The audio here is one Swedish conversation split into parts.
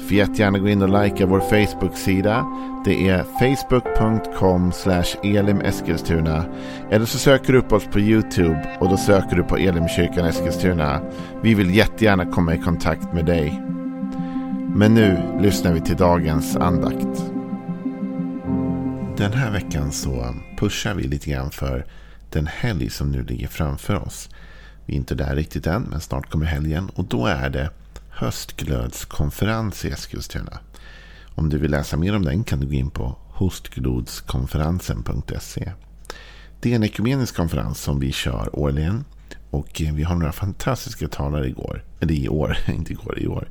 Får jättegärna gå in och likea vår Facebook-sida. Det är facebook.com elimeskilstuna. Eller så söker du upp oss på YouTube och då söker du på Elimkyrkan Eskilstuna. Vi vill jättegärna komma i kontakt med dig. Men nu lyssnar vi till dagens andakt. Den här veckan så pushar vi lite grann för den helg som nu ligger framför oss. Vi är inte där riktigt än, men snart kommer helgen och då är det höstglödskonferens i Eskilstuna. Om du vill läsa mer om den kan du gå in på hostglodskonferensen.se. Det är en ekumenisk konferens som vi kör årligen. Och vi har några fantastiska talare igår. Eller i år, inte igår, i år.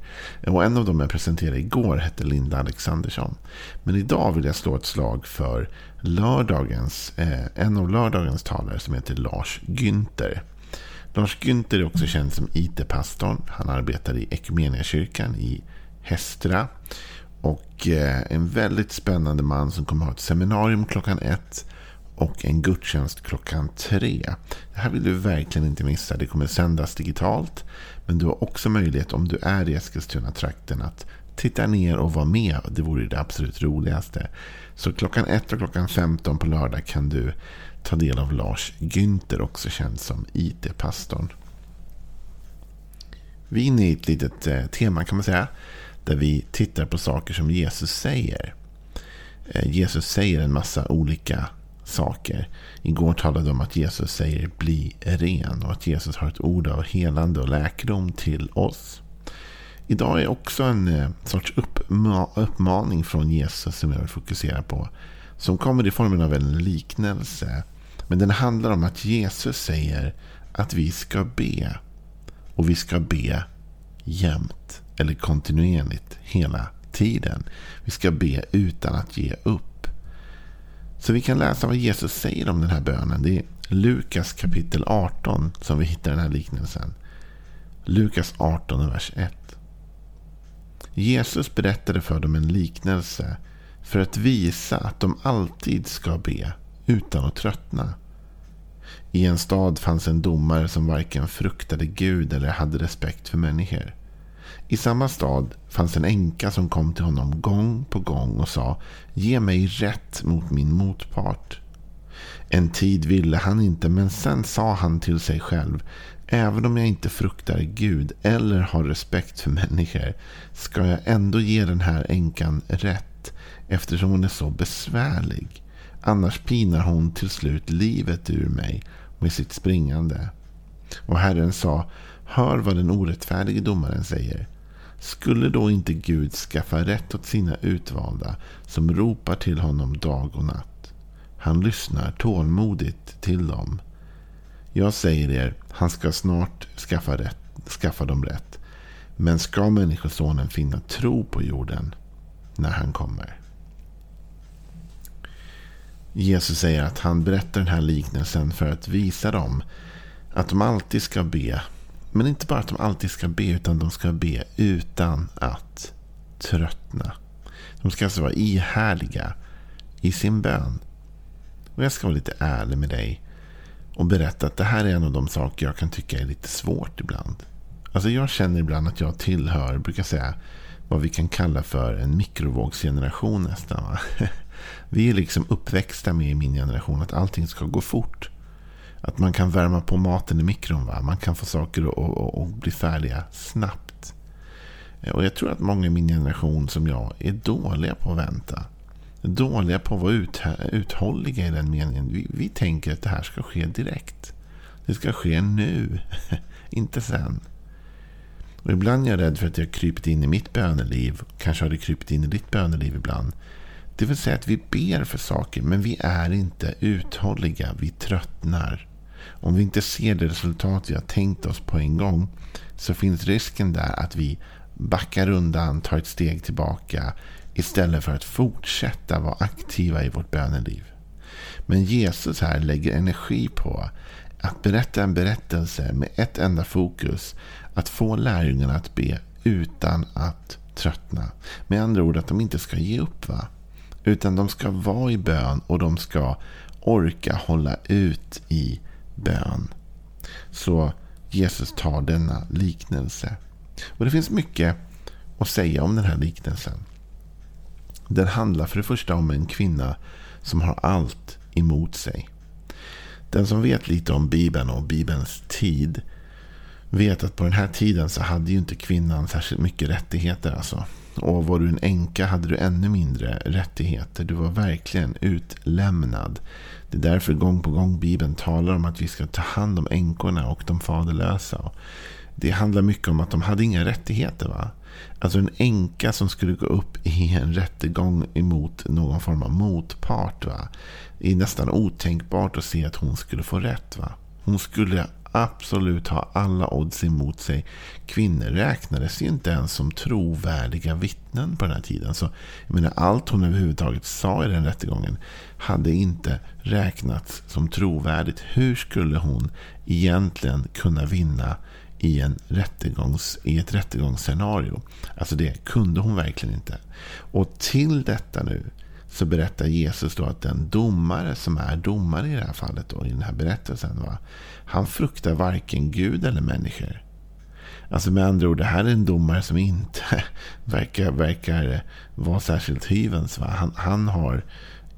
Och en av dem jag presenterade igår hette Linda Alexandersson. Men idag vill jag slå ett slag för lördagens, eh, en av lördagens talare som heter Lars Günther. Lars Günther är också känd som IT-pastorn. Han arbetar i Ekumeniakyrkan i Hästra. Och eh, en väldigt spännande man som kommer ha ett seminarium klockan ett och en gudstjänst klockan tre. Det här vill du verkligen inte missa. Det kommer sändas digitalt. Men du har också möjlighet om du är i Eskilstuna-trakten att titta ner och vara med. Det vore det absolut roligaste. Så klockan ett och klockan 15 på lördag kan du ta del av Lars Günther, också känd som IT-pastorn. Vi är inne i ett litet eh, tema kan man säga. Där vi tittar på saker som Jesus säger. Eh, Jesus säger en massa olika saker. Igår talade vi om att Jesus säger bli ren och att Jesus har ett ord av helande och läkedom till oss. Idag är också en eh, sorts uppmaning från Jesus som jag vill fokusera på. Som kommer i formen av en liknelse. Men den handlar om att Jesus säger att vi ska be. Och vi ska be jämt. Eller kontinuerligt hela tiden. Vi ska be utan att ge upp. Så vi kan läsa vad Jesus säger om den här bönen. Det är Lukas kapitel 18 som vi hittar den här liknelsen. Lukas 18 vers 1. Jesus berättade för dem en liknelse för att visa att de alltid ska be utan att tröttna. I en stad fanns en domare som varken fruktade Gud eller hade respekt för människor. I samma stad fanns en änka som kom till honom gång på gång och sa Ge mig rätt mot min motpart. En tid ville han inte men sen sa han till sig själv Även om jag inte fruktar Gud eller har respekt för människor ska jag ändå ge den här änkan rätt eftersom hon är så besvärlig. Annars pinar hon till slut livet ur mig med sitt springande. Och Herren sa, hör vad den orättfärdige domaren säger. Skulle då inte Gud skaffa rätt åt sina utvalda som ropar till honom dag och natt? Han lyssnar tålmodigt till dem. Jag säger er, han ska snart skaffa, rätt, skaffa dem rätt. Men ska Människosonen finna tro på jorden när han kommer? Jesus säger att han berättar den här liknelsen för att visa dem att de alltid ska be. Men inte bara att de alltid ska be, utan de ska be utan att tröttna. De ska alltså vara ihärdiga i sin bön. Och jag ska vara lite ärlig med dig och berätta att det här är en av de saker jag kan tycka är lite svårt ibland. Alltså jag känner ibland att jag tillhör, brukar säga, vad vi kan kalla för en mikrovågsgeneration nästan. Vi är liksom uppväxta med i min generation att allting ska gå fort. Att man kan värma på maten i mikron. Va? Man kan få saker att bli färdiga snabbt. Eh, och jag tror att många i min generation som jag är dåliga på att vänta. Dåliga på att vara uthålliga i den meningen. Vi, vi tänker att det här ska ske direkt. Det ska ske nu, inte sen. Och ibland är jag rädd för att jag har krypit in i mitt böneliv. Kanske har det krypit in i ditt böneliv ibland. Det vill säga att vi ber för saker men vi är inte uthålliga. Vi tröttnar. Om vi inte ser det resultat vi har tänkt oss på en gång så finns risken där att vi backar undan, tar ett steg tillbaka istället för att fortsätta vara aktiva i vårt böneliv. Men Jesus här lägger energi på att berätta en berättelse med ett enda fokus. Att få lärjungarna att be utan att tröttna. Med andra ord att de inte ska ge upp. va? Utan de ska vara i bön och de ska orka hålla ut i bön. Så Jesus tar denna liknelse. Och Det finns mycket att säga om den här liknelsen. Den handlar för det första om en kvinna som har allt emot sig. Den som vet lite om Bibeln och Bibelns tid vet att på den här tiden så hade ju inte kvinnan särskilt mycket rättigheter. Alltså. Och var du en änka hade du ännu mindre rättigheter. Du var verkligen utlämnad. Det är därför gång på gång Bibeln talar om att vi ska ta hand om änkorna och de faderlösa. Det handlar mycket om att de hade inga rättigheter. va? Alltså en änka som skulle gå upp i en rättegång emot någon form av motpart. Va? Det är nästan otänkbart att se att hon skulle få rätt. Va? Hon skulle absolut ha alla odds emot sig. Kvinnor räknades ju inte ens som trovärdiga vittnen på den här tiden. Så, jag menar, allt hon överhuvudtaget sa i den rättegången hade inte räknats som trovärdigt. Hur skulle hon egentligen kunna vinna i, en rättegångs, i ett rättegångsscenario? Alltså det kunde hon verkligen inte. Och till detta nu så berättar Jesus då att den domare som är domare i det här fallet, då, i den här berättelsen, va? han fruktar varken Gud eller människor. Alltså med andra ord, det här är en domare som inte verkar, verkar vara särskilt hyvens. Va? Han, han har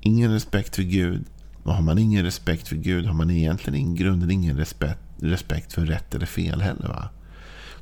ingen respekt för Gud. Och har man ingen respekt för Gud har man egentligen i grunden ingen respekt, respekt för rätt eller fel heller. Va?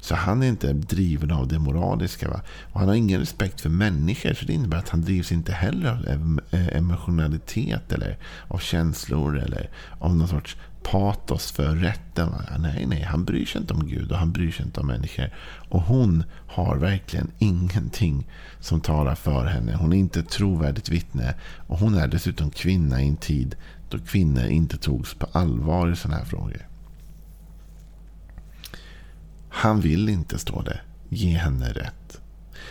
Så han är inte driven av det moraliska. Va? Och han har ingen respekt för människor. Så det innebär att han drivs inte heller av eh, emotionalitet eller av känslor eller av någon sorts patos för rätten. Va? Nej, nej, han bryr sig inte om Gud och han bryr sig inte om människor. Och hon har verkligen ingenting som talar för henne. Hon är inte ett trovärdigt vittne. Och hon är dessutom kvinna i en tid då kvinnor inte togs på allvar i sådana här frågor. Han vill inte, står det, ge henne rätt.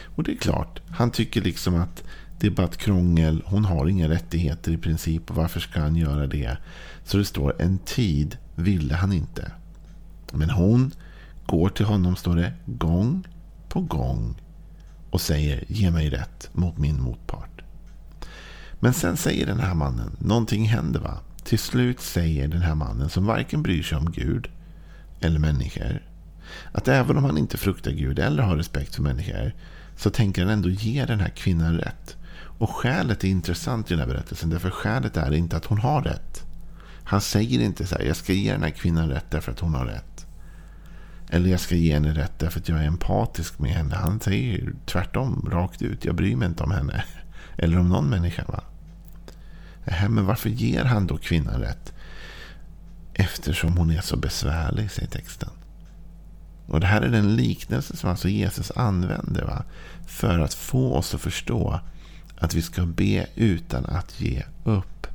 Och det är klart, han tycker liksom att det är bara ett krångel. Hon har inga rättigheter i princip. Och varför ska han göra det? Så det står en tid ville han inte. Men hon går till honom, står det, gång på gång. Och säger ge mig rätt mot min motpart. Men sen säger den här mannen, någonting händer va? Till slut säger den här mannen som varken bryr sig om Gud eller människor att även om han inte fruktar Gud eller har respekt för människor så tänker han ändå ge den här kvinnan rätt. Och skälet är intressant i den här berättelsen. Därför skälet är inte att hon har rätt. Han säger inte så här, jag ska ge den här kvinnan rätt därför att hon har rätt. Eller jag ska ge henne rätt därför att jag är empatisk med henne. Han säger tvärtom, rakt ut. Jag bryr mig inte om henne. Eller om någon människa. Va? Äh, men varför ger han då kvinnan rätt? Eftersom hon är så besvärlig, säger texten. Och Det här är den liknelse som alltså Jesus använder va? för att få oss att förstå att vi ska be utan att ge upp.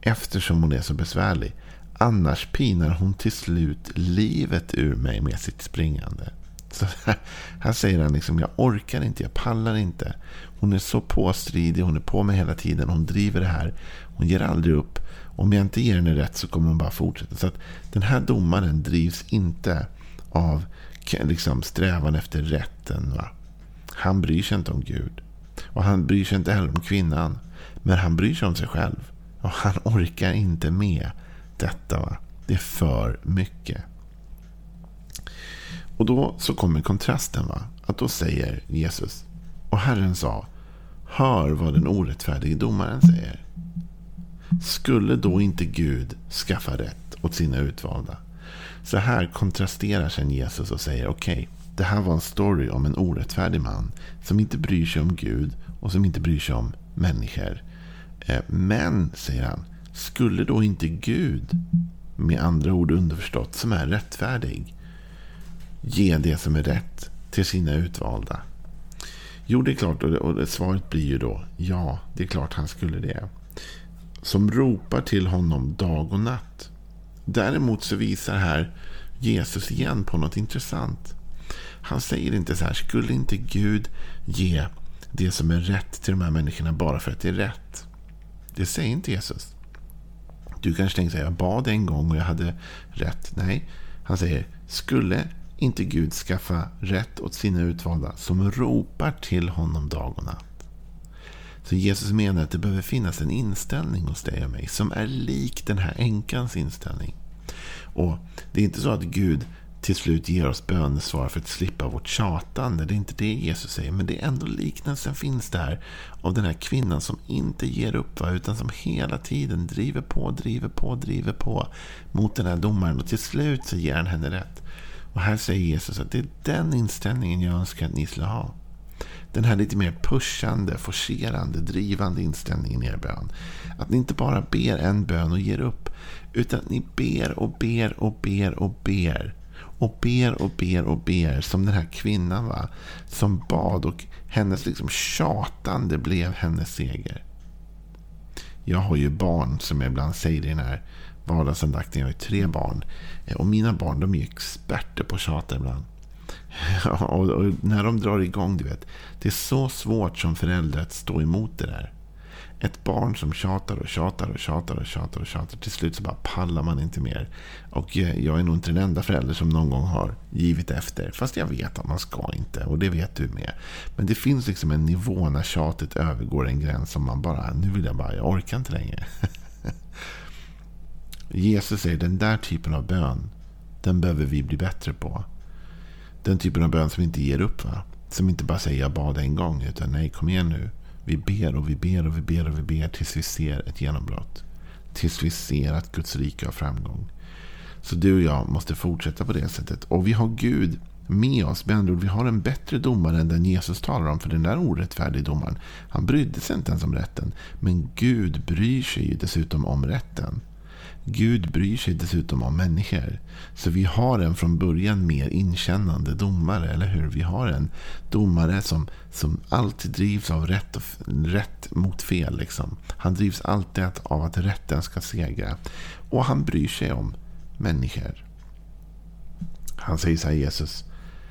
Eftersom hon är så besvärlig. Annars pinar hon till slut livet ur mig med sitt springande. Så här säger han liksom, jag orkar inte, jag pallar inte. Hon är så påstridig, hon är på mig hela tiden, hon driver det här. Hon ger aldrig upp. Om jag inte ger henne rätt så kommer hon bara fortsätta. Så att den här domaren drivs inte av liksom, strävan efter rätten. Va? Han bryr sig inte om Gud. Och han bryr sig inte heller om kvinnan. Men han bryr sig om sig själv. Och han orkar inte med detta. Va? Det är för mycket. Och då så kommer kontrasten. va? Att då säger Jesus. Och Herren sa. Hör vad den orättfärdige domaren säger. Skulle då inte Gud skaffa rätt åt sina utvalda? Så här kontrasterar sen Jesus och säger okej, okay, det här var en story om en orättfärdig man som inte bryr sig om Gud och som inte bryr sig om människor. Eh, men, säger han, skulle då inte Gud, med andra ord underförstått, som är rättfärdig, ge det som är rätt till sina utvalda? Jo, det är klart. Och svaret blir ju då ja, det är klart han skulle det som ropar till honom dag och natt. Däremot så visar här Jesus igen på något intressant. Han säger inte så här, skulle inte Gud ge det som är rätt till de här människorna bara för att det är rätt? Det säger inte Jesus. Du kanske tänker så här, jag bad en gång och jag hade rätt. Nej, han säger, skulle inte Gud skaffa rätt åt sina utvalda som ropar till honom dag och natt? Så Jesus menar att det behöver finnas en inställning hos dig och mig som är lik den här änkans inställning. Och Det är inte så att Gud till slut ger oss bönesvar för att slippa vårt tjatande. Det är inte det Jesus säger. Men det är ändå liknelsen finns där av den här kvinnan som inte ger upp. Va? Utan som hela tiden driver på, driver på, driver på mot den här domaren. Och till slut så ger han henne rätt. Och här säger Jesus att det är den inställningen jag önskar att ni skulle ha. Den här lite mer pushande, forcerande, drivande inställningen i er bön. Att ni inte bara ber en bön och ger upp. Utan att ni ber och ber och ber och ber. Och ber och ber och ber. Som den här kvinnan va. Som bad och hennes liksom tjatande blev hennes seger. Jag har ju barn som jag ibland säger i den här vardagsandakten. Jag har ju tre barn. Eh, och mina barn de är experter på tjata ibland. och, och, när de drar igång, du vet. Det är så svårt som förälder att stå emot det där. Ett barn som tjatar och tjatar och tjatar och tjatar och tjatar. Till slut så bara pallar man inte mer. Och eh, jag är nog inte den enda förälder som någon gång har givit efter. Fast jag vet att man ska inte. Och det vet du med. Men det finns liksom en nivå när tjatet övergår en gräns som man bara, nu vill jag bara, jag orkar inte längre. Jesus säger den där typen av bön, den behöver vi bli bättre på. Den typen av bön som inte ger upp. Va? Som inte bara säger jag bad en gång. Utan nej, kom igen nu. Vi ber och vi ber och vi ber och vi ber tills vi ser ett genombrott. Tills vi ser att Guds rike har framgång. Så du och jag måste fortsätta på det sättet. Och vi har Gud med oss. Med andra ord, vi har en bättre domare än den Jesus talar om. För den där orättfärdige domaren, han brydde sig inte ens om rätten. Men Gud bryr sig ju dessutom om rätten. Gud bryr sig dessutom om människor. Så vi har en från början mer inkännande domare, eller hur? Vi har en domare som, som alltid drivs av rätt, och, rätt mot fel. Liksom. Han drivs alltid av att rätten ska segra. Och han bryr sig om människor. Han säger så här, Jesus.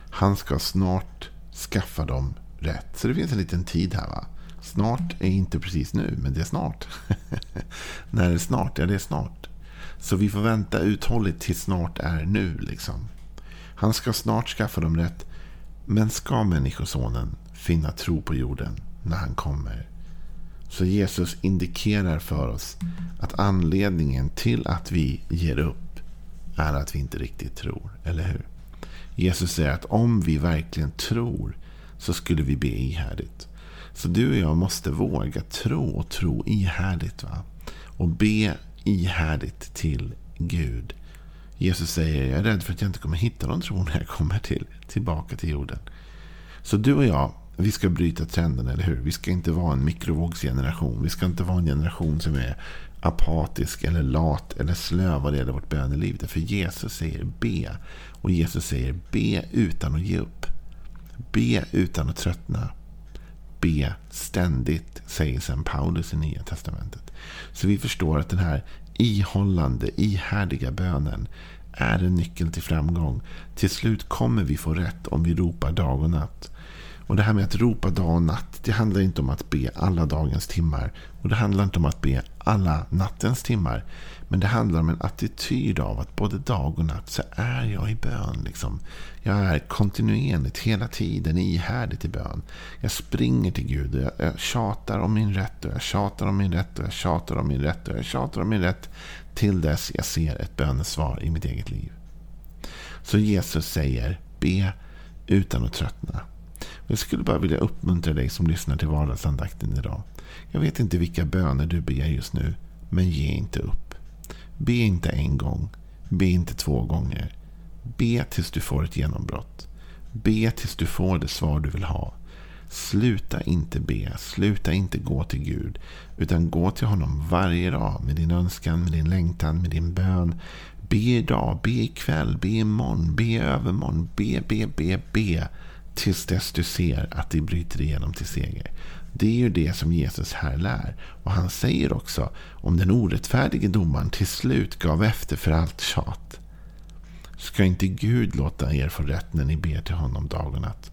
Han ska snart skaffa dem rätt. Så det finns en liten tid här. va? Snart är inte precis nu, men det är snart. När är det snart? Ja, det är snart. Så vi får vänta uthålligt till snart är nu. Liksom. Han ska snart skaffa dem rätt. Men ska Människosonen finna tro på jorden när han kommer? Så Jesus indikerar för oss att anledningen till att vi ger upp är att vi inte riktigt tror. Eller hur? Jesus säger att om vi verkligen tror så skulle vi be ihärdigt. Så du och jag måste våga tro och tro ihärdigt. Va? Och be ihärdigt till Gud. Jesus säger, jag är rädd för att jag inte kommer hitta någon tro när jag kommer till, tillbaka till jorden. Så du och jag, vi ska bryta trenden, eller hur? Vi ska inte vara en mikrovågsgeneration. Vi ska inte vara en generation som är apatisk eller lat eller slö vad det gäller vårt böneliv. För Jesus säger be. Och Jesus säger be utan att ge upp. Be utan att tröttna. Be ständigt, säger sen Paulus i Nya Testamentet. Så vi förstår att den här ihållande, ihärdiga bönen är en nyckel till framgång. Till slut kommer vi få rätt om vi ropar dag och natt. Och det här med att ropa dag och natt, det handlar inte om att be alla dagens timmar. Och det handlar inte om att be alla nattens timmar. Men det handlar om en attityd av att både dag och natt så är jag i bön. Liksom. Jag är kontinuerligt, hela tiden, ihärdigt i bön. Jag springer till Gud och jag, jag tjatar om min rätt och jag tjatar om min rätt och jag tjatar om min rätt och jag tjatar om min rätt till dess jag ser ett bönesvar i mitt eget liv. Så Jesus säger, be utan att tröttna. Jag skulle bara vilja uppmuntra dig som lyssnar till vardagsandakten idag. Jag vet inte vilka böner du ber just nu, men ge inte upp. Be inte en gång. Be inte två gånger. Be tills du får ett genombrott. Be tills du får det svar du vill ha. Sluta inte be, sluta inte gå till Gud. Utan gå till honom varje dag med din önskan, med din längtan, med din bön. Be idag, be ikväll, be imorgon, be övermorgon. Be, be, be, be. Tills dess du ser att det bryter igenom till seger. Det är ju det som Jesus här lär. Och han säger också om den orättfärdige domaren till slut gav efter för allt tjat. Ska inte Gud låta er få rätt när ni ber till honom dag och natt?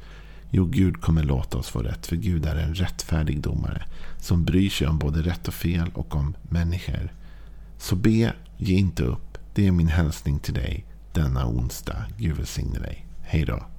Jo, Gud kommer låta oss få rätt, för Gud är en rättfärdig domare som bryr sig om både rätt och fel och om människor. Så be, ge inte upp. Det är min hälsning till dig denna onsdag. Gud välsigne dig. Hej då.